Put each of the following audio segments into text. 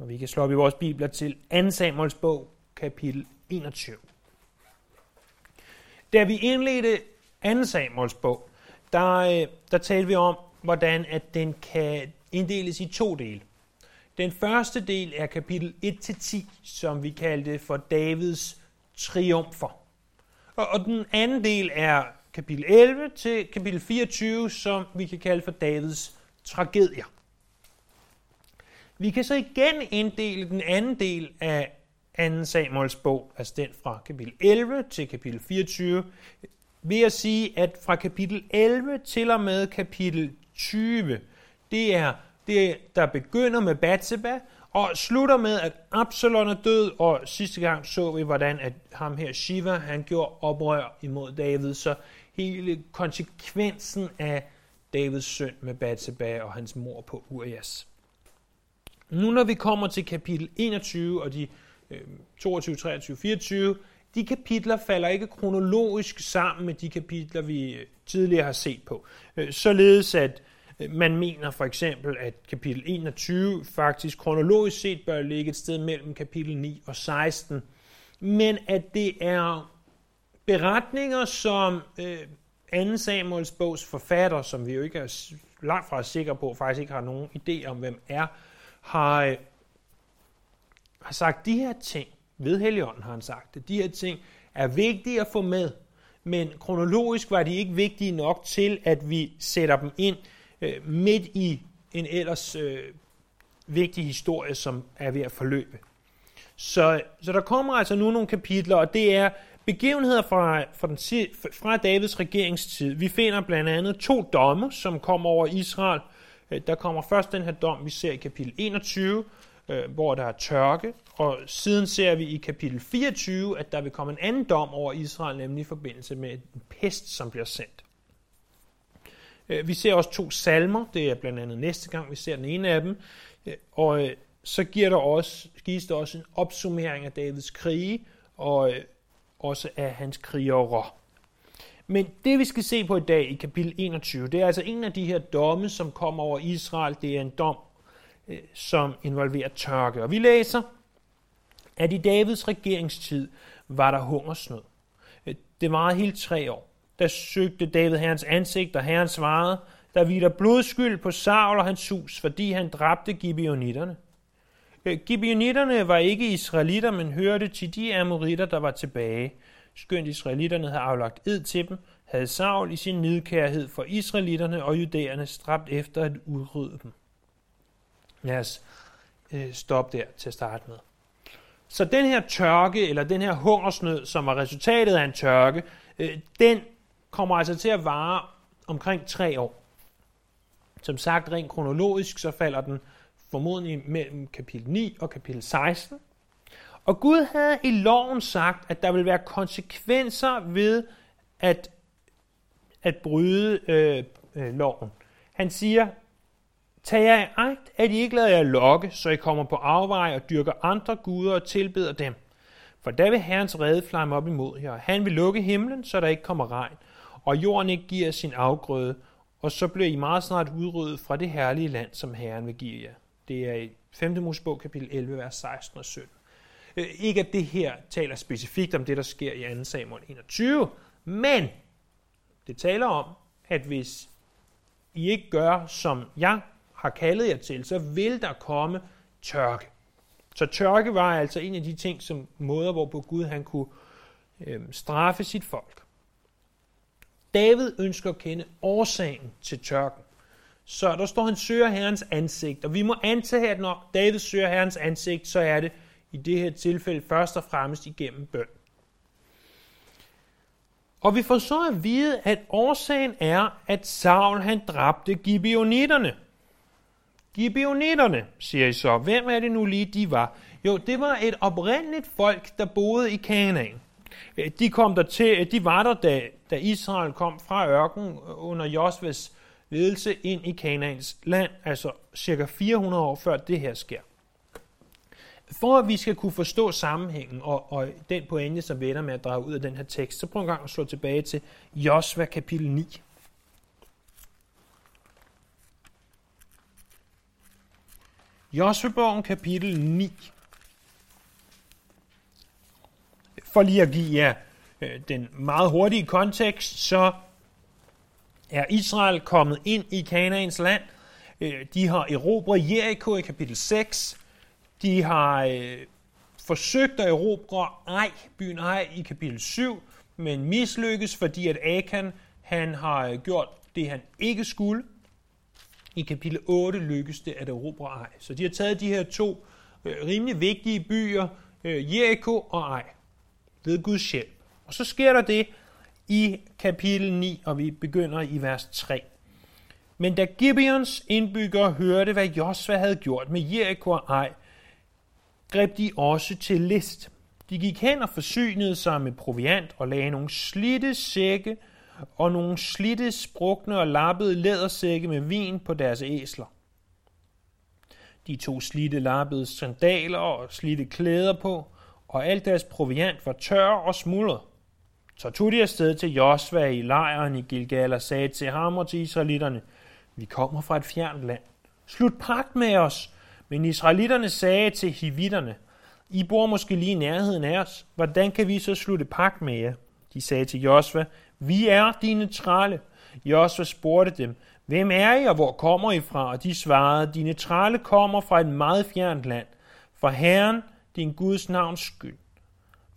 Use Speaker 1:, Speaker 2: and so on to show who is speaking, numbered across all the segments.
Speaker 1: Og vi kan slå op i vores bibler til 2 Samuels bog, kapitel 21. Da vi indledte 2 Samuels bog, der, øh, der talte vi om, hvordan at den kan inddeles i to dele. Den første del er kapitel 1-10, som vi kaldte for Davids triumfer. Og, og den anden del er kapitel 11 til kapitel 24, som vi kan kalde for Davids tragedier. Vi kan så igen inddele den anden del af 2. Samuels bog, altså den fra kapitel 11 til kapitel 24, ved at sige, at fra kapitel 11 til og med kapitel 20, det er det, der begynder med Batseba, og slutter med, at Absalom er død, og sidste gang så vi, hvordan at ham her Shiva, han gjorde oprør imod David, så hele konsekvensen af Davids søn med Batseba og hans mor på Urias. Nu når vi kommer til kapitel 21 og de 22, 23, 24, de kapitler falder ikke kronologisk sammen med de kapitler, vi øh, tidligere har set på. Øh, således at øh, man mener for eksempel, at kapitel 21 faktisk kronologisk set bør ligge et sted mellem kapitel 9 og 16, men at det er beretninger, som øh, 2. Samuels bogs forfatter, som vi jo ikke er langt fra sikre på, faktisk ikke har nogen idé om, hvem er, har, øh, har sagt de her ting, ved Helligånden har han sagt det, de her ting er vigtige at få med, men kronologisk var de ikke vigtige nok til, at vi sætter dem ind øh, midt i en ellers øh, vigtig historie, som er ved at forløbe. Så, så der kommer altså nu nogle kapitler, og det er begivenheder fra, fra, den, fra Davids regeringstid. Vi finder blandt andet to domme, som kommer over Israel. Øh, der kommer først den her dom, vi ser i kapitel 21, øh, hvor der er tørke, og siden ser vi i kapitel 24, at der vil komme en anden dom over Israel, nemlig i forbindelse med en pest, som bliver sendt. Øh, vi ser også to salmer, det er blandt andet næste gang, vi ser den ene af dem, og så giver der også, gives der også en opsummering af Davids krige, og også af hans krigere. Men det vi skal se på i dag i kapitel 21, det er altså en af de her domme, som kommer over Israel. Det er en dom, øh, som involverer tørke. Og vi læser, at i Davids regeringstid var der hungersnød. Øh, det varede hele tre år. Der søgte David herrens ansigt, og herren svarede, der hviler blodskyld på Saul og hans hus, fordi han dræbte gibeonitterne. Øh, gibeonitterne var ikke israelitter, men hørte til de amoritter, der var tilbage. Skønt israelitterne havde aflagt ed til dem, havde Saul i sin nidkærhed for israelitterne og judæerne stræbt efter at udrydde dem. Lad os øh, stoppe der til at starte med. Så den her tørke, eller den her hungersnød, som er resultatet af en tørke, øh, den kommer altså til at vare omkring tre år. Som sagt, rent kronologisk, så falder den formodentlig mellem kapitel 9 og kapitel 16. Og Gud havde i loven sagt, at der vil være konsekvenser ved at, at bryde øh, øh, loven. Han siger, Tag jer i agt, at I ikke lader jer lokke, så I kommer på afvej og dyrker andre guder og tilbeder dem. For der vil Herrens rede flamme op imod jer. Han vil lukke himlen, så der ikke kommer regn, og jorden ikke giver sin afgrøde, og så bliver I meget snart udryddet fra det herlige land, som Herren vil give jer. Det er i 5. Mosebog kapitel 11, vers 16 og 17. Øh, ikke at det her taler specifikt om det, der sker i 2. Samuel 21, men det taler om, at hvis I ikke gør, som jeg har kaldet jer til, så vil der komme tørke. Så tørke var altså en af de ting, som måder, hvorpå Gud han kunne øh, straffe sit folk. David ønsker at kende årsagen til tørken. Så der står, han søger Herrens ansigt. Og vi må antage, at når David søger Herrens ansigt, så er det i det her tilfælde først og fremmest igennem bøn. Og vi får så at vide, at årsagen er, at Saul han dræbte gibeonitterne. Gibeonitterne, siger I så. Hvem er det nu lige, de var? Jo, det var et oprindeligt folk, der boede i Kanaan. Øh, de, kom der til, øh, de var der, da, da Israel kom fra ørken øh, under Josves ledelse ind i Kanaans land, altså cirka 400 år før det her sker. For at vi skal kunne forstå sammenhængen og, og den pointe, som vi ender med at drage ud af den her tekst, så prøv en gang at slå tilbage til Josva kapitel 9. Josvebogen kapitel 9. For lige at give jer øh, den meget hurtige kontekst, så er Israel kommet ind i Kanaans land. Øh, de har erobret Jericho i kapitel 6. De har øh, forsøgt at erobre Ej, byen Ej i kapitel 7, men mislykkes, fordi at Akan han har øh, gjort det, han ikke skulle. I kapitel 8 lykkes det at erobre Ej. Så de har taget de her to øh, rimelig vigtige byer, øh, Jericho og Ej, ved Guds hjælp. Og så sker der det i kapitel 9, og vi begynder i vers 3. Men da Gibeons indbyggere hørte, hvad Josva havde gjort med Jericho og Ej, greb de også til list. De gik hen og forsynede sig med proviant og lagde nogle slitte sække og nogle slitte, sprukne og lappede lædersække med vin på deres æsler. De tog slitte lappede sandaler og slitte klæder på, og alt deres proviant var tør og smuldret. Så tog de afsted til Josva i lejren i Gilgal og sagde til ham og til israelitterne, vi kommer fra et fjernt land. Slut pagt med os. Men israelitterne sagde til hivitterne, I bor måske lige i nærheden af os. Hvordan kan vi så slutte pagt med jer? De sagde til Josva, vi er dine trale. Josva spurgte dem, hvem er I og hvor kommer I fra? Og de svarede, dine trale kommer fra et meget fjernt land. For Herren, din Guds navns skyld.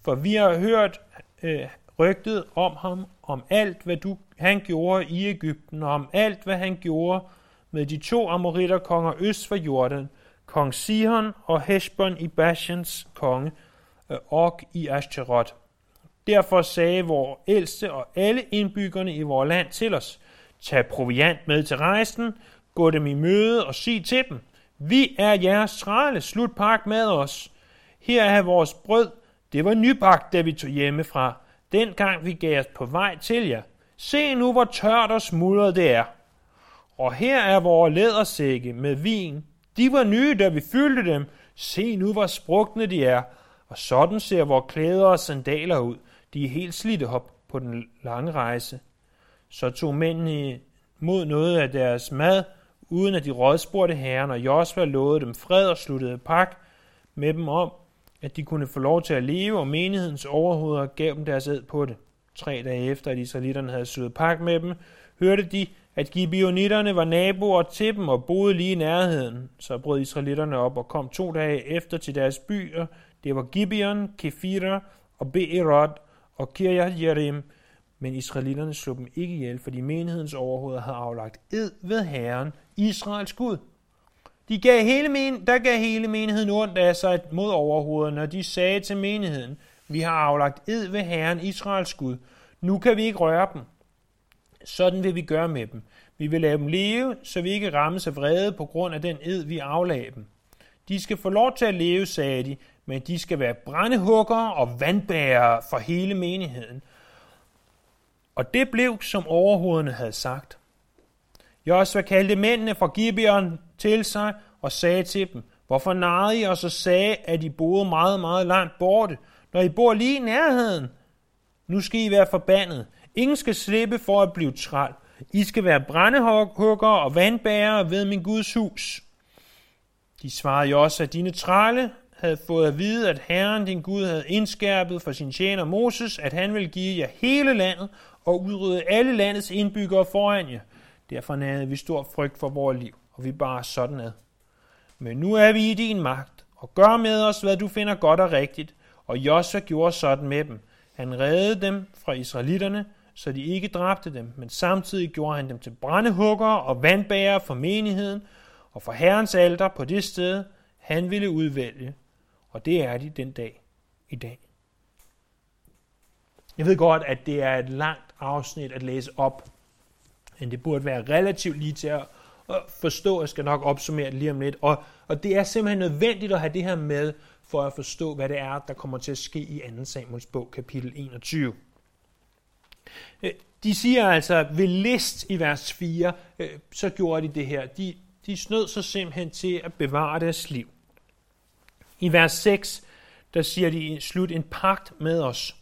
Speaker 1: For vi har hørt øh, rygtet om ham, om alt, hvad du, han gjorde i Ægypten, og om alt, hvad han gjorde med de to konger øst for Jordan, kong Sihon og Heshbon i Bashans konge, øh, Og i Ashtaroth. Derfor sagde vores ældste og alle indbyggerne i vores land til os, tag proviant med til rejsen, gå dem i møde og sig til dem, vi er jeres trale, slut pak med os. Her er vores brød, det var nybagt, da vi tog hjemmefra, dengang vi gav os på vej til jer. Se nu, hvor tørt og smuldret det er. Og her er vores lædersække med vin. De var nye, da vi fyldte dem. Se nu, hvor sprukne de er. Og sådan ser vores klæder og sandaler ud. De er helt slidte op på den lange rejse. Så tog mændene mod noget af deres mad, uden at de rådspurgte herren, og Josva lovede dem fred og sluttede pak med dem om, at de kunne få lov til at leve, og menighedens overhoveder gav dem deres ed på det. Tre dage efter, at israelitterne havde søget pak med dem, hørte de, at gibeonitterne var naboer til dem og boede lige i nærheden. Så brød israelitterne op og kom to dage efter til deres byer. Det var Gibeon, Kefira og Beerot og Kirjat Jerim. Men israelitterne slog dem ikke ihjel, fordi menighedens overhoveder havde aflagt ed ved Herren, Israels Gud. De gav hele men, der gav hele menigheden ondt af sig mod overhovederne, når de sagde til menigheden, vi har aflagt ed ved Herren Israels Gud. Nu kan vi ikke røre dem. Sådan vil vi gøre med dem. Vi vil lade dem leve, så vi ikke rammes af vrede på grund af den ed, vi aflagde dem. De skal få lov til at leve, sagde de, men de skal være brændehugger og vandbærere for hele menigheden. Og det blev, som overhovederne havde sagt. Josva kaldte mændene fra Gibeon til sig og sagde til dem, hvorfor narrede I os og sagde, at I boede meget, meget langt borte, når I bor lige i nærheden? Nu skal I være forbandet. Ingen skal slippe for at blive træl. I skal være brændehugger og vandbærere ved min Guds hus. De svarede jo også, at dine trælle havde fået at vide, at Herren, din Gud, havde indskærpet for sin tjener Moses, at han ville give jer hele landet og udrydde alle landets indbyggere foran jer. Derfor nærede vi stor frygt for vores liv, og vi bare sådan ad. Men nu er vi i din magt, og gør med os, hvad du finder godt og rigtigt. Og Josua gjorde sådan med dem. Han reddede dem fra israelitterne, så de ikke dræbte dem, men samtidig gjorde han dem til brændehugger og vandbærer for menigheden og for Herrens alter på det sted, han ville udvælge. Og det er de den dag i dag. Jeg ved godt, at det er et langt afsnit at læse op, men det burde være relativt lige til at forstå. Jeg skal nok opsummere det lige om lidt. Og, og det er simpelthen nødvendigt at have det her med, for at forstå, hvad det er, der kommer til at ske i 2. Samuels bog, kapitel 21. Øh, de siger altså ved list i vers 4, øh, så gjorde de det her. De, de snød sig simpelthen til at bevare deres liv. I vers 6, der siger de, slut en pagt med os.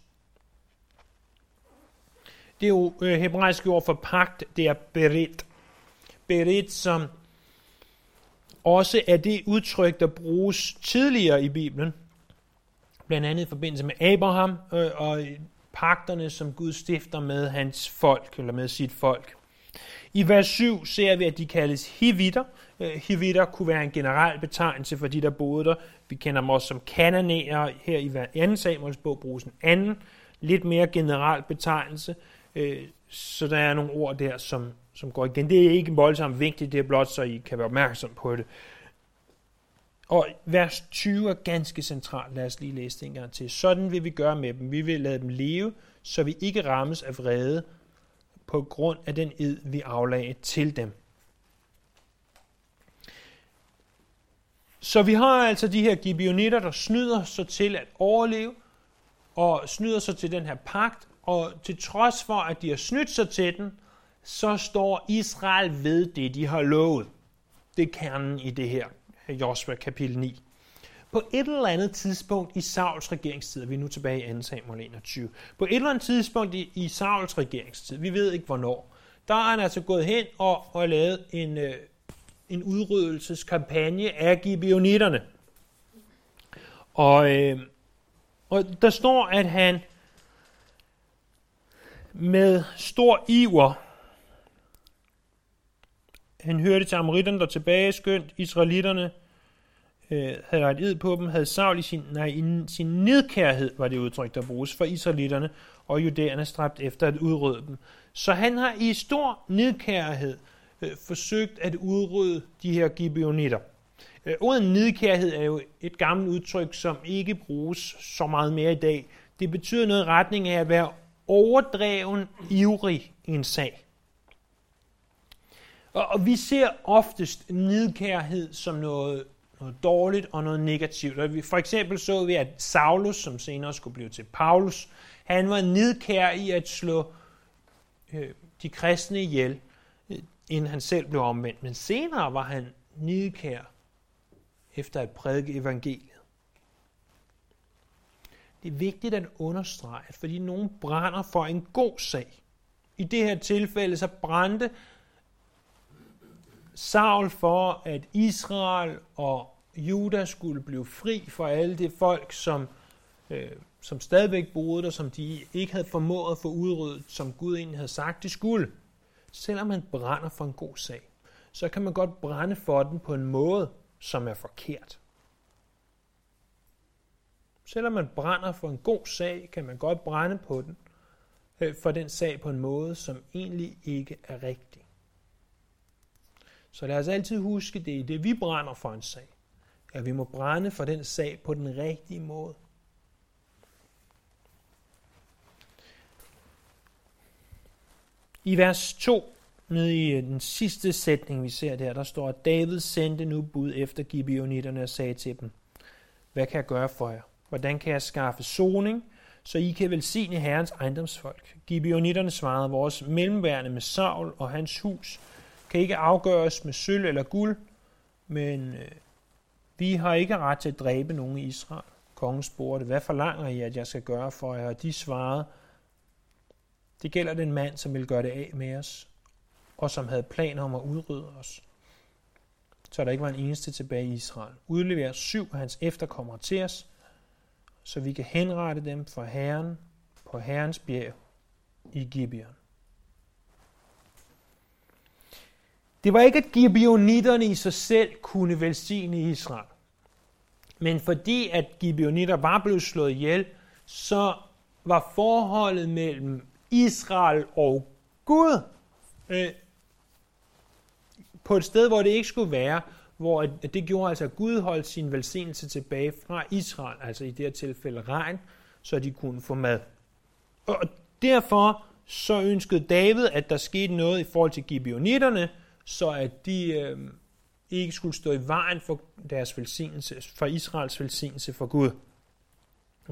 Speaker 1: Det er jo øh, hebraiske ord for pagt, det er berit. Berit, som også er det udtryk, der bruges tidligere i Bibelen, blandt andet i forbindelse med Abraham øh, og pagterne, som Gud stifter med hans folk, eller med sit folk. I vers 7 ser vi, at de kaldes hivitter. Øh, hivitter kunne være en generel betegnelse for de, der boede der. Vi kender dem også som kananæer. Her i 2. Samuels bog bruges en anden, lidt mere generel betegnelse. Øh, så der er nogle ord der, som, som går igen. Det er ikke voldsomt vigtigt, det er blot, så I kan være opmærksom på det. Og vers 20 er ganske centralt. Lad os lige læse det en gang til. Sådan vil vi gøre med dem. Vi vil lade dem leve, så vi ikke rammes af vrede på grund af den ed, vi aflagde til dem. Så vi har altså de her gibeonitter, der snyder sig til at overleve, og snyder sig til den her pagt, og til trods for, at de har snydt sig til den, så står Israel ved det, de har lovet. Det er kernen i det her, Øh, Josua kapitel 9. På et eller andet tidspunkt i Sauls regeringstid, vi er nu tilbage i 2 Samuel 21, på et eller andet tidspunkt i, i Sauls regeringstid, vi ved ikke hvornår, der er han altså gået hen og, og lavet en, øh, en udryddelseskampagne af gibeonitterne. Og, øh, og der står, at han med stor iver han hørte til amoritterne, der tilbage, skønt israelitterne øh, havde ret ed på dem, havde Saul i sin, nej, i sin nedkærhed, var det udtryk, der bruges for israelitterne, og judæerne stræbt efter at udrydde dem. Så han har i stor nedkærhed øh, forsøgt at udrydde de her gibeonitter. Øh, ordet nedkærhed er jo et gammelt udtryk, som ikke bruges så meget mere i dag. Det betyder noget i retning af at være overdreven ivrig i en sag. Og, og vi ser oftest nidkærhed som noget, noget dårligt og noget negativt. Og vi, for eksempel så vi, at Saulus, som senere skulle blive til Paulus, han var nidkær i at slå øh, de kristne ihjel, øh, inden han selv blev omvendt. Men senere var han nidkær efter at prædike evangeliet. Det er vigtigt at understrege, at fordi nogen brænder for en god sag, i det her tilfælde så brændte Saul for, at Israel og Juda skulle blive fri for alle det folk, som, øh, som stadigvæk boede der, som de ikke havde formået at få udryddet, som Gud egentlig havde sagt, de skulle. Selvom man brænder for en god sag, så kan man godt brænde for den på en måde, som er forkert. Selvom man brænder for en god sag, kan man godt brænde på den øh, for den sag på en måde, som egentlig ikke er rigtig. Så lad os altid huske det er det, vi brænder for en sag. At vi må brænde for den sag på den rigtige måde. I vers 2, nede i øh, den sidste sætning, vi ser der, der står, at David sendte nu bud efter Gibeonitterne og sagde til dem, hvad kan jeg gøre for jer? Hvordan kan jeg skaffe soning, så I kan velsigne Herrens ejendomsfolk? Gibeonitterne svarede, vores mellemværende med Saul og hans hus kan ikke afgøres med sølv eller guld, men øh, vi har ikke ret til at dræbe nogen i Israel. Kongen spurgte, hvad forlanger I, at jeg skal gøre for jer? Og de svarede, det gælder den mand, som vil gøre det af med os, og som havde planer om at udrydde os. Så der ikke var en eneste tilbage i Israel. Udlever syv af hans efterkommere til os, så vi kan henrette dem for Herren på Herrens bjerg i Gibeon. Det var ikke, at gibeonitterne i sig selv kunne velsigne Israel. Men fordi at gibeonitter var blevet slået ihjel, så var forholdet mellem Israel og Gud øh, på et sted, hvor det ikke skulle være, hvor det gjorde altså, at Gud holdt sin velsignelse tilbage fra Israel, altså i det her tilfælde regn, så de kunne få mad. Og derfor så ønskede David, at der skete noget i forhold til gibeonitterne, så at de øh, ikke skulle stå i vejen for deres velsignelse, for Israels velsignelse for Gud.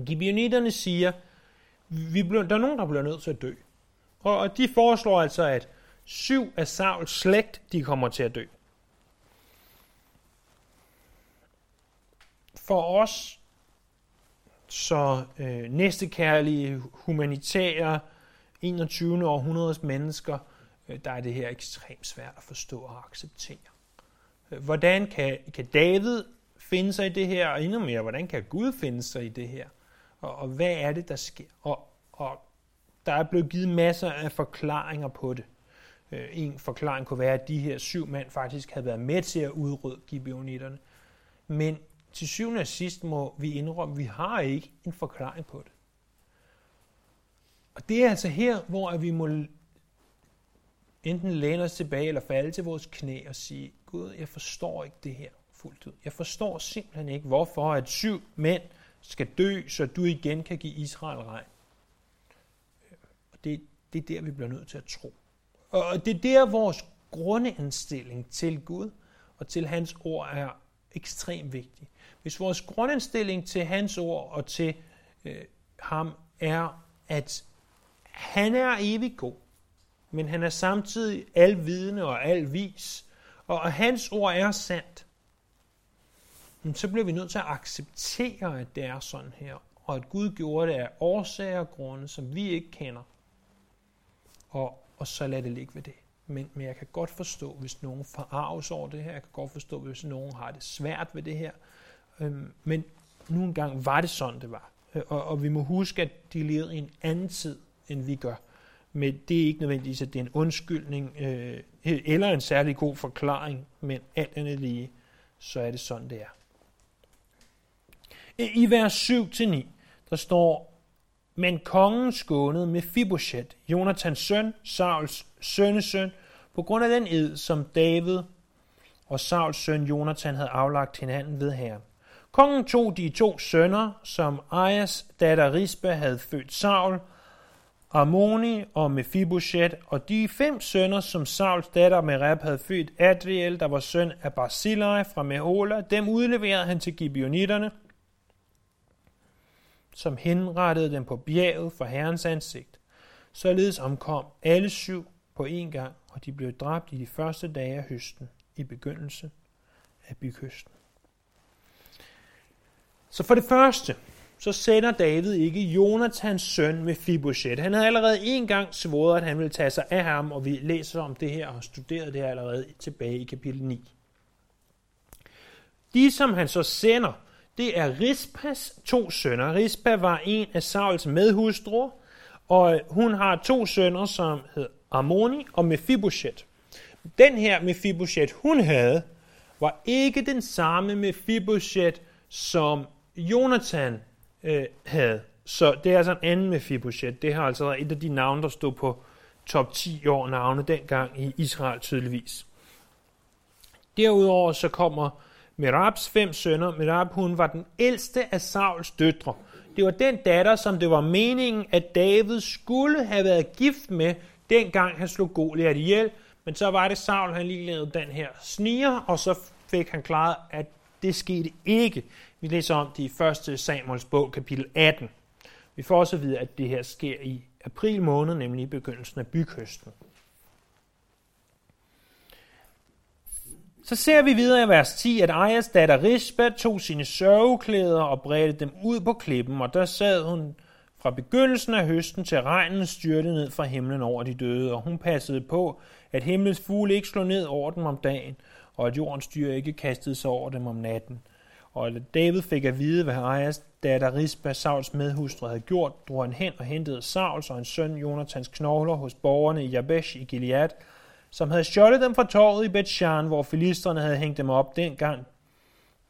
Speaker 1: Gibeonitterne siger, vi bliver, der er nogen, der bliver nødt til at dø. Og, og de foreslår altså, at syv af Sauls slægt, de kommer til at dø. For os, så øh, næstekærlige, humanitære, 21. århundredes mennesker, Øh, der er det her ekstremt svært at forstå og acceptere. Øh, hvordan kan, kan David finde sig i det her, og endnu mere, hvordan kan Gud finde sig i det her? Og, og hvad er det, der sker? Og, og der er blevet givet masser af forklaringer på det. Øh, en forklaring kunne være, at de her syv mænd faktisk havde været med til at udrydde gibeonitterne. Men til syvende og sidst må vi indrømme, at vi har ikke en forklaring på det. Og det er altså her, hvor vi må enten læne os tilbage eller falde til vores knæ og sige, Gud, jeg forstår ikke det her fuldt ud. Jeg forstår simpelthen ikke, hvorfor at syv mænd skal dø, så du igen kan give Israel regn. Øh, og det, det er der, vi bliver nødt til at tro. Og det er der, vores grundindstilling til Gud og til hans ord er ekstremt vigtig. Hvis vores grundindstilling til hans ord og til øh, ham er, at han er evig god, men han er samtidig alvidende og alvis, og hans ord er sandt, Men så bliver vi nødt til at acceptere, at det er sådan her, og at Gud gjorde det af årsager og grunde, som vi ikke kender. Og, og så lad det ligge ved det. Men, men jeg kan godt forstå, hvis nogen forarves over det her. Jeg kan godt forstå, hvis nogen har det svært ved det her. Øhm, men nu engang var det sådan, det var. Øh, og, og vi må huske, at de levede i en anden tid, end vi gør. Men det er ikke nødvendigvis, at det er en undskyldning øh, eller en særlig god forklaring, men alt andet lige, så er det sådan, det er. I vers 7-9, der står, men kongen skånede med Fibochet, Jonathans søn, Sauls sønnesøn, på grund af den ed, som David og Sauls søn Jonathan havde aflagt hinanden ved herren. Kongen tog de to sønner, som Ajas datter Rispa havde født Saul, Armoni og Mephibosheth, og de fem sønner, som Sauls datter Merab havde født, Adriel, der var søn af Barzillai fra Mehola, dem udleverede han til Gibeonitterne, som henrettede dem på bjerget for Herrens ansigt. Således omkom alle syv på én gang, og de blev dræbt i de første dage af høsten, i begyndelsen af bykysten. Så for det første, så sender David ikke Jonathans søn med Fibochet. Han havde allerede en gang svoret, at han ville tage sig af ham, og vi læser om det her og har studeret det her allerede tilbage i kapitel 9. De, som han så sender, det er Rispas to sønner. Rispa var en af Sauls medhustruer, og hun har to sønner, som hed Armoni og Mephibosheth. Den her Mephibosheth, hun havde, var ikke den samme Mephibosheth, som Jonathan øh, havde. Så det er altså en anden med Fibuchet. Det har altså været et af de navne, der stod på top 10 år navne dengang i Israel tydeligvis. Derudover så kommer Merabs fem sønner. Merab hun var den ældste af Sauls døtre. Det var den datter, som det var meningen, at David skulle have været gift med, dengang han slog Goliath ihjel. Men så var det Saul, han lige lavede den her sniger, og så fik han klaret, at det skete ikke. Vi læser om det i 1. Samuels bog, kapitel 18. Vi får også at vide, at det her sker i april måned, nemlig i begyndelsen af bykøsten. Så ser vi videre i vers 10, at Ejas datter Rispa tog sine sørgeklæder og bredte dem ud på klippen, og der sad hun fra begyndelsen af høsten til regnen styrte ned fra himlen over de døde, og hun passede på, at himlens fugle ikke slog ned over dem om dagen, og at jordens dyr ikke kastede sig over dem om natten. Og da David fik at vide, hvad Ejas datter Rispa, Sauls medhustru, havde gjort, drog han hen og hentede Sauls og hans søn Jonathans knogler hos borgerne i Jabesh i Gilead, som havde stjålet dem fra torvet i Bethshan, hvor filisterne havde hængt dem op dengang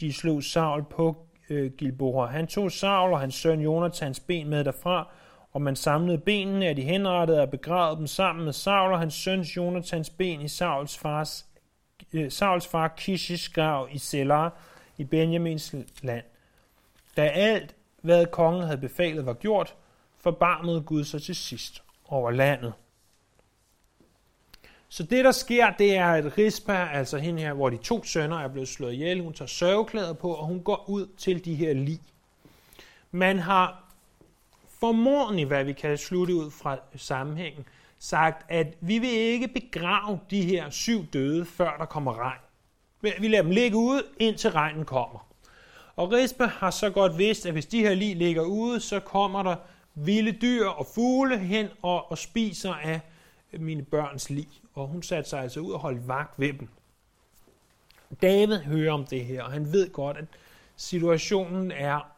Speaker 1: de slog Saul på øh, Gilboa. Han tog Saul og hans søn Jonathans ben med derfra, og man samlede benene af de henrettede og begravede dem sammen med Saul og hans søn Jonathans ben i Sauls, fars, Øh, Sauls far Kishis grav i Selah i Benjamins land. Da alt, hvad kongen havde befalet, var gjort, forbarmede Gud sig til sidst over landet. Så det, der sker, det er, at Rispa, altså hende her, hvor de to sønner er blevet slået ihjel, hun tager sørgeklæder på, og hun går ud til de her lig. Man har formodentlig, hvad vi kan slutte ud fra sammenhængen, sagt, at vi vil ikke begrave de her syv døde, før der kommer regn. Vi lader dem ligge ude, indtil regnen kommer. Og Rispa har så godt vidst, at hvis de her lig ligger ude, så kommer der vilde dyr og fugle hen og, og spiser af mine børns lig og hun satte sig altså ud og holdt vagt ved dem. David hører om det her, og han ved godt, at situationen er,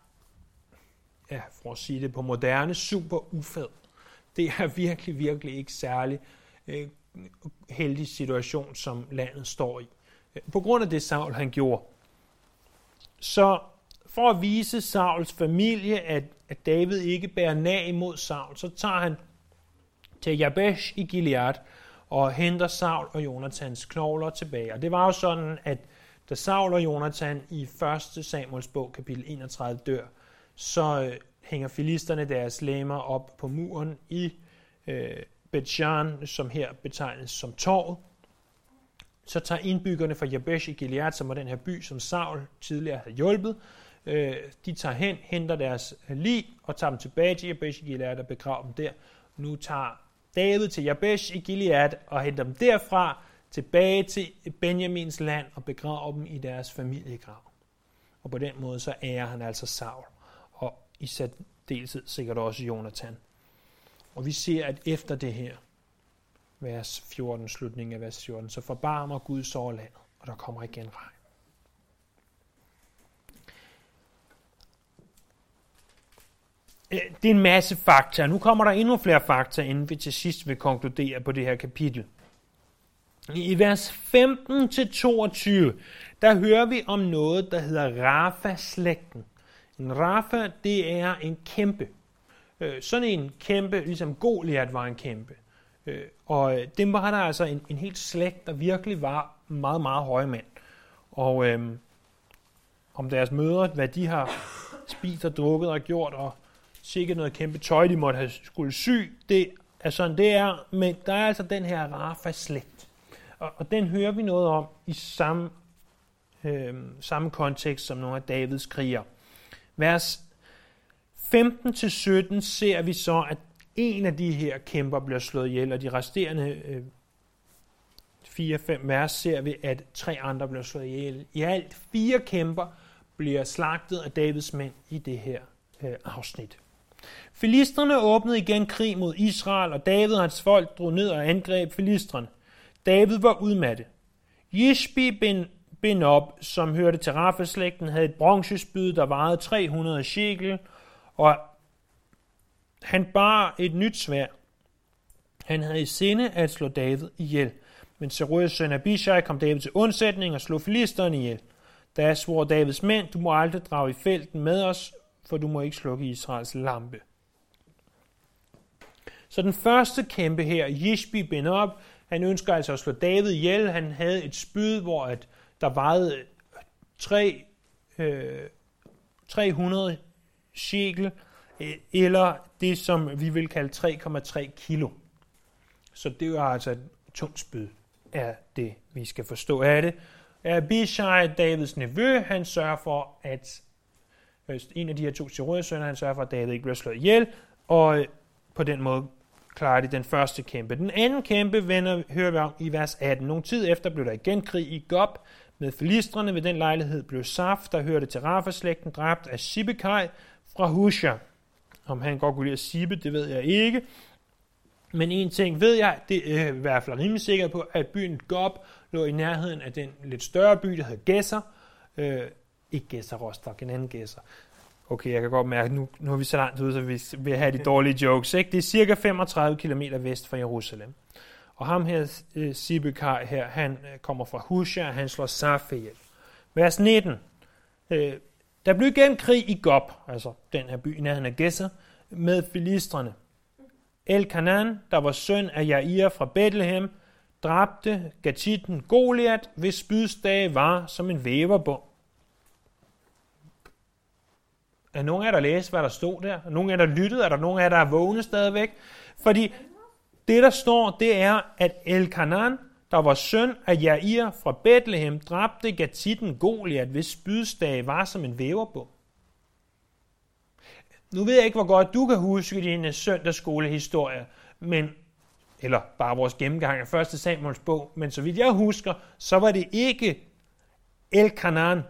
Speaker 1: ja, for at sige det på moderne, super ufed. Det er virkelig, virkelig ikke særlig øh, heldig situation, som landet står i. På grund af det Saul han gjorde. Så for at vise Sauls familie, at, at David ikke bærer nag imod Saul, så tager han til Jabesh i Gilead og henter Saul og Jonathans knogler tilbage. Og det var jo sådan, at da Saul og Jonathan i 1. Samuels bog, kapitel 31, dør, så øh, hænger filisterne deres lemmer op på muren i øh, Bethshan, som her betegnes som torvet. Så tager indbyggerne fra Jabesh i Gilead, som var den her by, som Saul tidligere havde hjulpet, øh, de tager hen, henter deres lig og tager dem tilbage til Jabesh i Gilead og begraver dem der. Nu tager David til Jabesh i Gilead og henter dem derfra tilbage til Benjamins land og begraver dem i deres familiegrav. Og på den måde så ærer han altså Saul, i særdeleshed sikkert også Jonathan. Og vi ser, at efter det her, vers 14, slutningen af vers 14, så forbarmer Gud over landet, og der kommer igen regn. Øh, det er en masse fakta. Nu kommer der endnu flere fakta, inden vi til sidst vil konkludere på det her kapitel. I vers 15-22, der hører vi om noget, der hedder Rafa-slægten. En Rafa, det er en kæmpe. Øh, sådan en kæmpe, ligesom Goliat var en kæmpe. Øh, og øh, dem var der altså en, en helt slægt, der virkelig var meget, meget høje mænd. Og øhm, om deres mødre, hvad de har spist og drukket og gjort, og sikkert noget kæmpe tøj, de måtte have skulle sy, det er sådan, det er. Men der er altså den her Rafa-slægt. Og, og den hører vi noget om i samme, øh, samme kontekst som nogle af Davids kriger. Vers 15-17 ser vi så, at en af de her kæmper bliver slået ihjel, og de resterende øh, 4-5 vers ser vi, at tre andre bliver slået ihjel. I alt fire kæmper bliver slagtet af Davids mænd i det her øh, afsnit. Filisterne åbnede igen krig mod Israel, og David og hans folk drog ned og angreb filisterne. David var udmattet. Jishbi bin, bind op, som hørte til Rafa-slægten, havde et bronzespyd, der vejede 300 shekel, og han bar et nyt svær. Han havde i sinde at slå David ihjel. Men Serujas søn Abishai kom David til undsætning og slog filisterne ihjel. Da svor Davids mænd, du må aldrig drage i felten med os, for du må ikke slukke Israels lampe. Så den første kæmpe her, Jishbi ben op, han ønsker altså at slå David ihjel. Han havde et spyd, hvor at der vejede 3, øh, 300 shekel, øh, eller det, som vi vil kalde 3,3 kilo. Så det var altså et tungt spyd, er det, vi skal forstå af det. Abishai, Davids nevø, han sørger for, at øh, en af de her to sønner, han sørger for, at David ikke bliver slået ihjel, og øh, på den måde klarer de den første kæmpe. Den anden kæmpe vender, hører vi om i vers 18. Nogle tid efter blev der igen krig i Gob med filistrene. Ved den lejlighed blev Saf, der hørte til Rafa-slægten, dræbt af Sibekai fra Husha. Om han godt kunne lide at Sibbe, det ved jeg ikke. Men en ting ved jeg, det er i hvert fald rimelig sikker på, at byen Gob lå i nærheden af den lidt større by, der hedder Gesser. Øh, ikke Gesser Rostock, en anden Gesser. Okay, jeg kan godt mærke, at nu, nu er vi så langt ude, så vi vil have de dårlige jokes. Ikke? Det er cirka 35 km vest fra Jerusalem. Og ham her, øh, Sibekar her, han øh, kommer fra Husha, han slår Saf ihjel. Vers 19. Øh, der blev igen krig i Gob, altså den her by i nærheden af Gesser, med filistrene. El Kanan, der var søn af Jair fra Bethlehem, dræbte Gatitten Goliat, hvis spydsdage var som en væverbom. Er nogen af jer, der læste, hvad der stod der? Er nogen af jer, der lyttede? Er der nogen af jer, der er vågne stadigvæk? Fordi det, der står, det er, at Elkanan, der var søn af Jair fra Bethlehem, dræbte Gatitten Goliat, hvis spydstage var som en væverbog. Nu ved jeg ikke, hvor godt du kan huske din øh, søndagsskolehistorie, men, eller bare vores gennemgang af 1. Samuels bog, men så vidt jeg husker, så var det ikke Elkanan,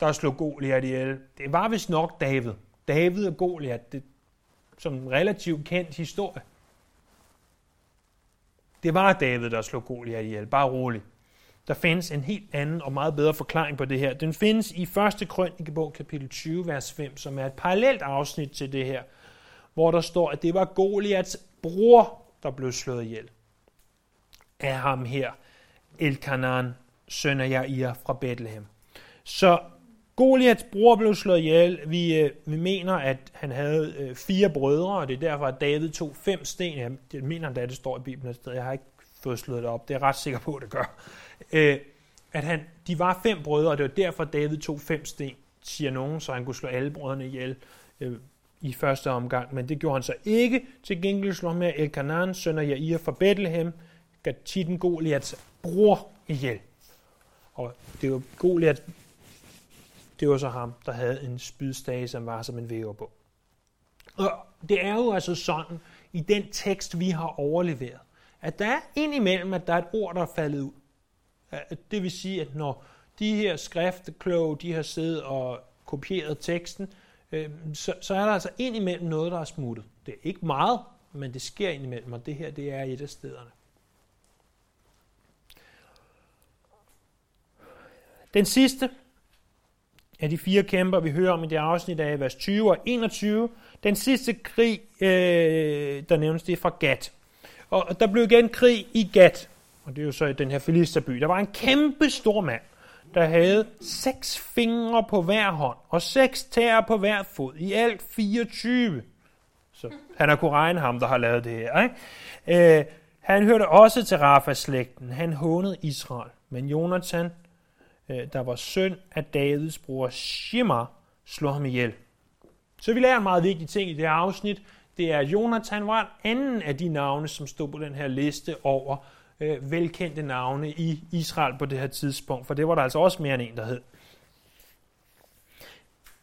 Speaker 1: der slog Goliat ihjel. Det var vist nok David. David og Goliat, det som en relativt kendt historie. Det var David, der slog Goliat ihjel. Bare rolig. der findes en helt anden og meget bedre forklaring på det her. Den findes i 1. Krønikebog, kapitel 20, vers 5, som er et parallelt afsnit til det her, hvor der står, at det var Goliats bror, der blev slået ihjel af ham her, Elkanan, søn af Jair fra Bethlehem. Så Goliaths bror blev slået ihjel. Vi, øh, vi mener, at han havde øh, fire brødre, og det er derfor, at David tog fem sten. Jeg, jeg mener at det står i Bibelen et sted. Jeg har ikke fået slået det op. Det er jeg ret sikker på, at det gør. Øh, at han, de var fem brødre, og det var derfor, at David tog fem sten, siger nogen, så han kunne slå alle brødrene ihjel øh, i første omgang. Men det gjorde han så ikke. Til gengæld slog han med Elkanan, søn af Jair fra Bethlehem, gav tiden Goliaths bror ihjel. Og det var Goliath, det var så ham, der havde en spydstage, som var som en væverbog. Og det er jo altså sådan, i den tekst, vi har overleveret, at der er indimellem, at der er et ord, der er faldet ud. Det vil sige, at når de her skriftekloge, de har siddet og kopieret teksten, øh, så, så er der altså indimellem noget, der er smuttet. Det er ikke meget, men det sker indimellem, og det her det er et af stederne. Den sidste af de fire kæmper, vi hører om i det afsnit af vers 20 og 21, den sidste krig, øh, der nævnes, det er fra Gat. Og der blev igen krig i Gat, og det er jo så i den her Filisterby. Der var en kæmpe stor mand, der havde seks fingre på hver hånd, og seks tæer på hver fod, i alt 24. Så han har kunnet regne ham, der har lavet det her. Ikke? Øh, han hørte også til Rafa-slægten. Han hånede Israel. Men Jonathan Øh, der var søn af Davids bror Shimmer, slog ham ihjel. Så vi lærer en meget vigtig ting i det her afsnit. Det er, at Jonathan var en anden af de navne, som stod på den her liste over øh, velkendte navne i Israel på det her tidspunkt. For det var der altså også mere end en, der hed.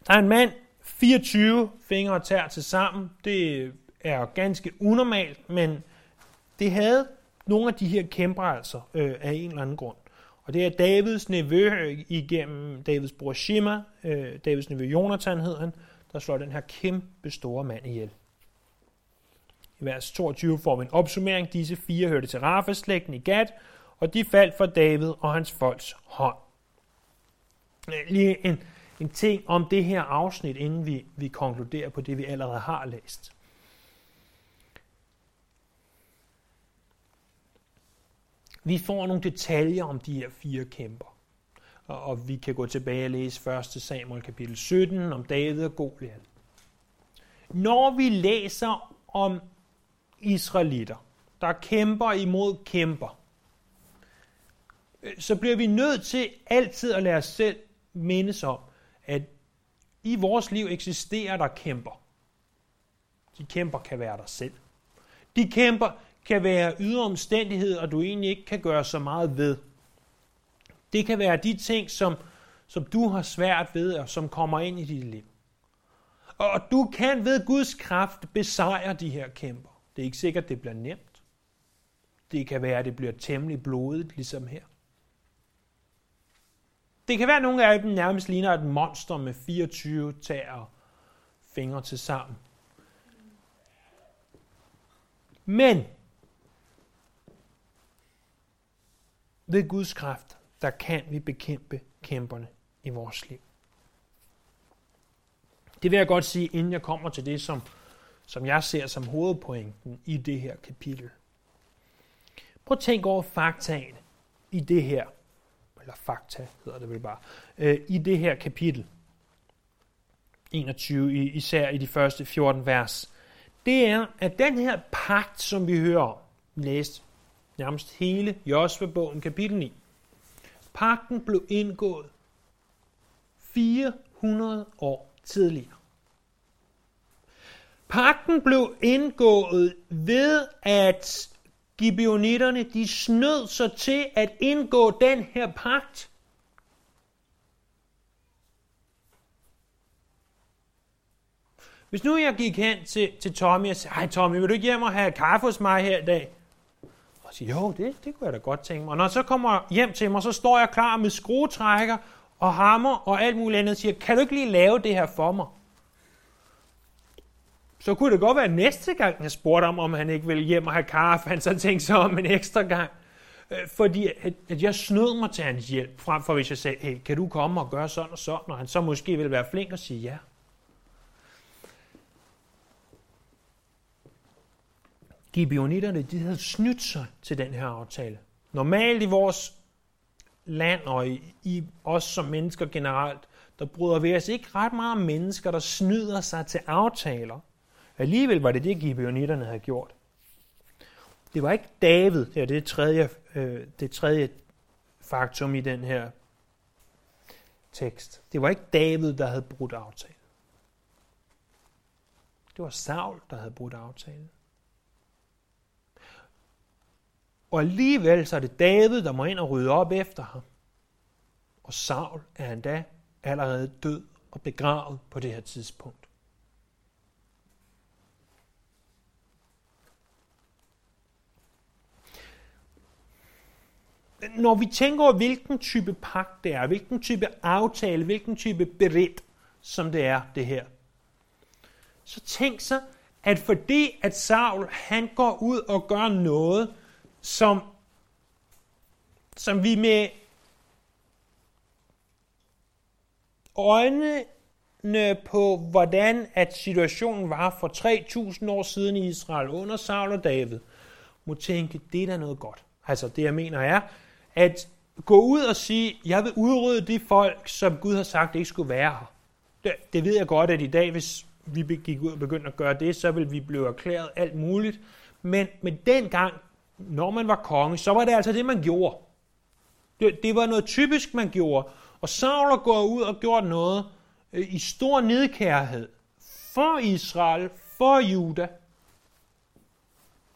Speaker 1: Der er en mand, 24 fingre og tær til sammen. Det er ganske unormalt, men det havde nogle af de her kæmper altså øh, af en eller anden grund. Og det er Davids nevø øh, igennem Davids bror Shima, øh, Davids nevø Jonathan hed han, der slår den her kæmpe store mand ihjel. I vers 22 får vi en opsummering. Disse fire hørte til Rafa-slægten i Gad, og de faldt for David og hans folks hånd. Øh, lige en, en ting om det her afsnit, inden vi, vi konkluderer på det, vi allerede har læst. Vi får nogle detaljer om de her fire kæmper. Og vi kan gå tilbage og læse 1. Samuel kapitel 17 om David og Goliath. Når vi læser om israelitter, der kæmper imod kæmper, øh, så bliver vi nødt til altid at lade os selv mindes om, at i vores liv eksisterer der kæmper. De kæmper kan være der selv. De kæmper kan være ydre omstændigheder, du egentlig ikke kan gøre så meget ved. Det kan være de ting, som, som du har svært ved, og som kommer ind i dit liv. Og du kan ved Guds kraft besejre de her kæmper. Det er ikke sikkert, det bliver nemt. Det kan være, at det bliver temmelig blodigt, ligesom her. Det kan være, at nogle af dem nærmest ligner et monster med 24 tæer og fingre til sammen. Men Ved Guds kraft, der kan vi bekæmpe kæmperne i vores liv. Det vil jeg godt sige, inden jeg kommer til det, som, som jeg ser som hovedpointen i det her kapitel. Prøv at tænke over faktaen i det her, eller fakta hedder det vel bare, øh, i det her kapitel. 21, især i de første 14 vers. Det er, at den her pagt, som vi hører om, læst nærmest hele Josva-bogen, kapitel 9. Pakten blev indgået 400 år tidligere. Pakten blev indgået ved, at Gibeonitterne, de snød sig til at indgå den her pagt. Hvis nu jeg gik hen til, til Tommy og sagde, hej Tommy, vil du ikke hjem og have kaffe hos mig her i dag? Og siger, jo, det, det kunne jeg da godt tænke mig. Og når jeg så kommer hjem til mig, så står jeg klar med skruetrækker og hammer og alt muligt andet og siger, kan du ikke lige lave det her for mig? Så kunne det godt være næste gang, jeg spurgte ham, om han ikke ville hjem og have kaffe, han så tænkte sig om en ekstra gang. Øh, fordi at, at jeg snød mig til hans hjælp, frem for hvis jeg sagde, hey, kan du komme og gøre sådan og sådan, og han så måske ville være flink og sige ja. Gibeonitterne, de havde snydt sig til den her aftale. Normalt i vores land og i, i os som mennesker generelt, der bryder vi os ikke ret meget om mennesker, der snyder sig til aftaler. Alligevel var det det, Gibeonitterne havde gjort. Det var ikke David, det er det tredje, øh, det tredje faktum i den her tekst. Det var ikke David, der havde brudt aftalen. Det var Saul, der havde brudt aftalen. Og alligevel så er det David, der må ind og rydde op efter ham. Og Saul er endda allerede død og begravet på det her tidspunkt. Når vi tænker over, hvilken type pagt det er, hvilken type aftale, hvilken type berit, som det er, det her, så tænk så, at fordi at Saul, han går ud og gør noget, som, som vi med øjnene på, hvordan at situationen var for 3.000 år siden i Israel under Saul og David, må tænke, det er da noget godt. Altså det jeg mener er, at gå ud og sige, jeg vil udrydde de folk, som Gud har sagt ikke skulle være her. Det, det ved jeg godt, at i dag, hvis vi gik ud og begyndte at gøre det, så vil vi blive erklæret alt muligt. Men, men dengang, når man var konge, så var det altså det, man gjorde. Det, det var noget typisk, man gjorde. Og Saul er gået ud og gjort noget øh, i stor nedkærhed for Israel, for Juda.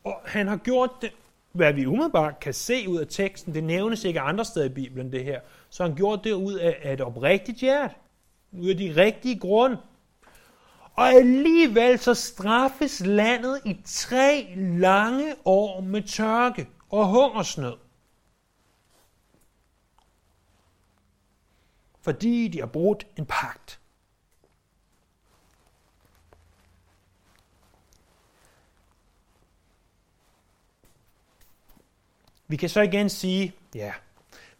Speaker 1: Og han har gjort det, hvad vi umiddelbart kan se ud af teksten, det nævnes ikke andre steder i Bibelen det her, så han gjorde det ud af et oprigtigt hjerte, ud af de rigtige grunde. Og alligevel så straffes landet i tre lange år med tørke og hungersnød. Fordi de har brudt en pagt. Vi kan så igen sige, ja,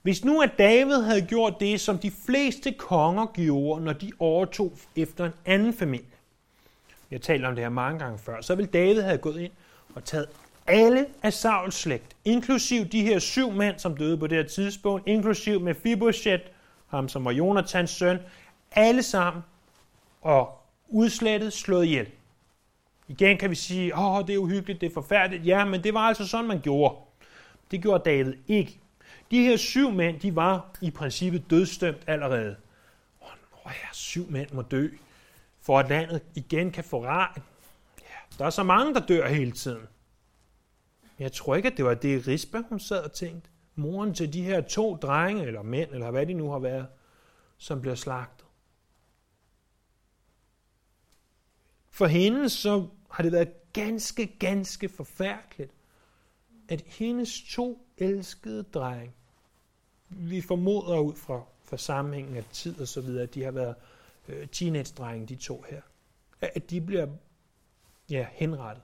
Speaker 1: hvis nu at David havde gjort det, som de fleste konger gjorde, når de overtog efter en anden familie, jeg har talt om det her mange gange før, så vil David have gået ind og taget alle af Sauls slægt, inklusiv de her syv mænd, som døde på det her tidspunkt, inklusiv med Mephibosheth, ham som var Jonathans søn, alle sammen, og udslettet, slået ihjel. Igen kan vi sige, åh, det er uhyggeligt, det er forfærdeligt. Ja, men det var altså sådan, man gjorde. Det gjorde David ikke. De her syv mænd, de var i princippet dødstømt allerede. Åh ja, syv mænd må dø, for at landet igen kan få regn. Ja, der er så mange, der dør hele tiden. Jeg tror ikke, at det var det, Rispa, hun sad og tænkte. Moren til de her to drenge, eller mænd, eller hvad de nu har været, som bliver slagtet. For hende så har det været ganske, ganske forfærdeligt at hendes to elskede drenge, vi formoder ud fra, fra sammenhængen af tid og så videre, at de har været øh, teenage-drenge, de to her, at de bliver ja, henrettet.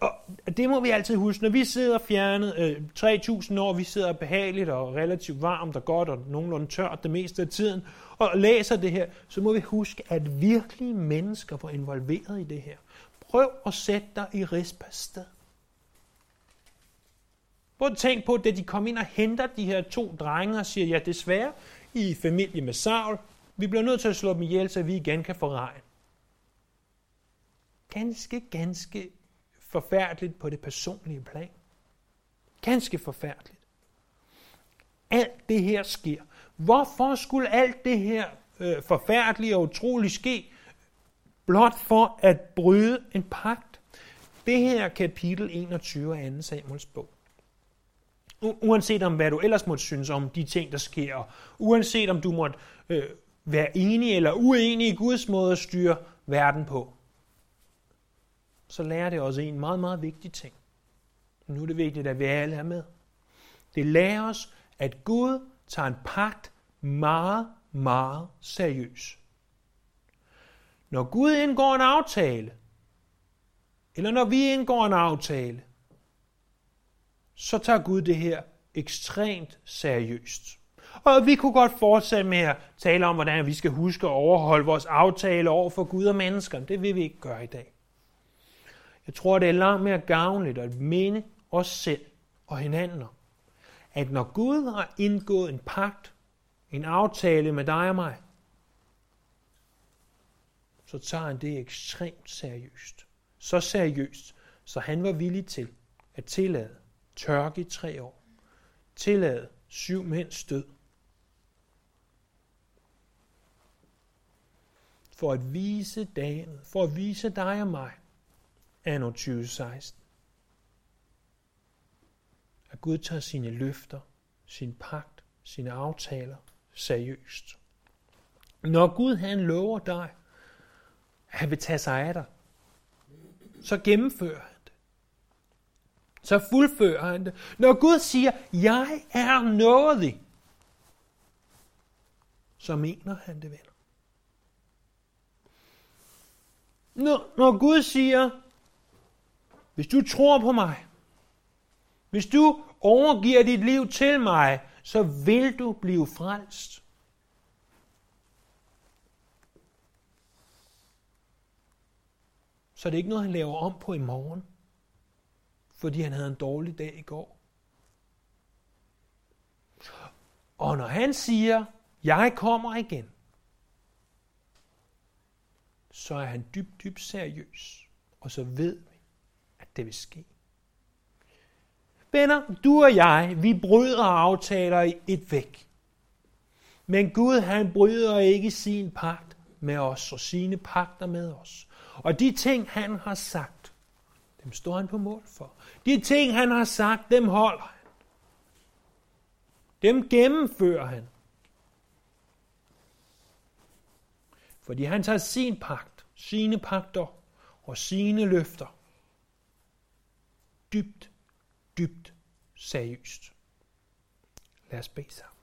Speaker 1: Og det må vi altid huske, når vi sidder fjernet øh, 3.000 år, vi sidder behageligt og relativt varmt og godt og nogenlunde tørt det meste af tiden, og læser det her, så må vi huske, at virkelige mennesker var involveret i det her. Prøv at sætte dig i Rispas sted. Prøv at tænk på, da de kom ind og henter de her to drenge og siger, ja desværre, I er familie med Saul, vi bliver nødt til at slå dem ihjel, så vi igen kan få regn. Ganske, ganske forfærdeligt på det personlige plan. Ganske forfærdeligt. Alt det her sker. Hvorfor skulle alt det her øh, forfærdelige og utroligt ske, blot for at bryde en pagt? Det her er kapitel 21 af 2. Samuels bog uanset om hvad du ellers måtte synes om de ting, der sker, uanset om du måtte øh, være enige eller uenige i Guds måde at styre verden på, så lærer det også en meget, meget vigtig ting. Nu er det vigtigt, at vi alle er med. Det lærer os, at Gud tager en pagt meget, meget seriøs. Når Gud indgår en aftale, eller når vi indgår en aftale, så tager Gud det her ekstremt seriøst. Og vi kunne godt fortsætte med at tale om, hvordan vi skal huske at overholde vores aftale over for Gud og mennesker. Det vil vi ikke gøre i dag. Jeg tror, det er langt mere gavnligt at minde os selv og hinanden om, at når Gud har indgået en pagt, en aftale med dig og mig, så tager han det ekstremt seriøst. Så seriøst, så han var villig til at tillade tørke i tre år, tillade syv mænds død, for at vise dagen, for at vise dig og mig, anno 2016, at Gud tager sine løfter, sin pagt, sine aftaler seriøst. Når Gud han lover dig, at han vil tage sig af dig, så gennemfører han det. Så fuldfører han det. Når Gud siger, jeg er nådig, så mener han det, vel. Når, når Gud siger, hvis du tror på mig, hvis du overgiver dit liv til mig, så vil du blive frelst. Så det er ikke noget, han laver om på i morgen, fordi han havde en dårlig dag i går. Og når han siger, jeg kommer igen, så er han dybt, dybt seriøs. Og så ved vi, at det vil ske. Venner, du og jeg, vi bryder aftaler i et væk. Men Gud, han bryder ikke sin pagt med os og sine pagter med os. Og de ting, han har sagt, dem står han på mål for. De ting, han har sagt, dem holder han. Dem gennemfører han. Fordi han tager sin pagt, sine pagter og sine løfter dybt, dybt seriøst. Lad os bede sammen.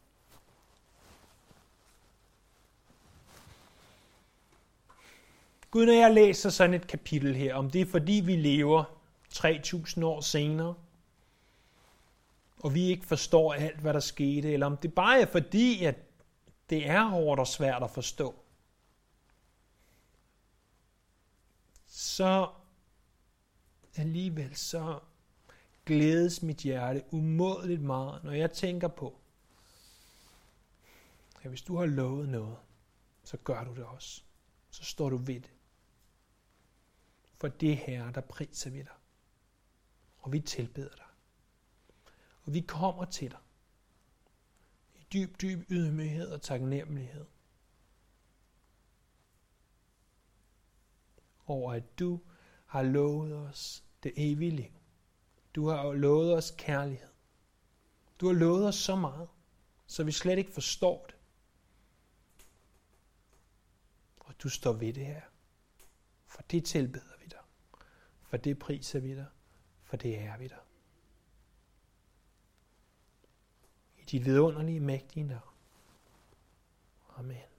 Speaker 1: Gud, når jeg læser sådan et kapitel her, om det er fordi vi lever 3000 år senere, og vi ikke forstår alt, hvad der skete, eller om det bare er fordi, at det er hårdt og svært at forstå, så alligevel så glædes mit hjerte umådeligt meget, når jeg tænker på, at hvis du har lovet noget, så gør du det også. Så står du ved det. For det her, der priser vi dig. Og vi tilbeder dig. Og vi kommer til dig. I dyb, dyb ydmyghed og taknemmelighed. Over at du har lovet os det evige liv. Du har lovet os kærlighed. Du har lovet os så meget, så vi slet ikke forstår det. Og du står ved det her. For det tilbeder vi dig. For det priser vi dig. For det er vi dig. I dit vidunderlige, mægtige navn. Amen.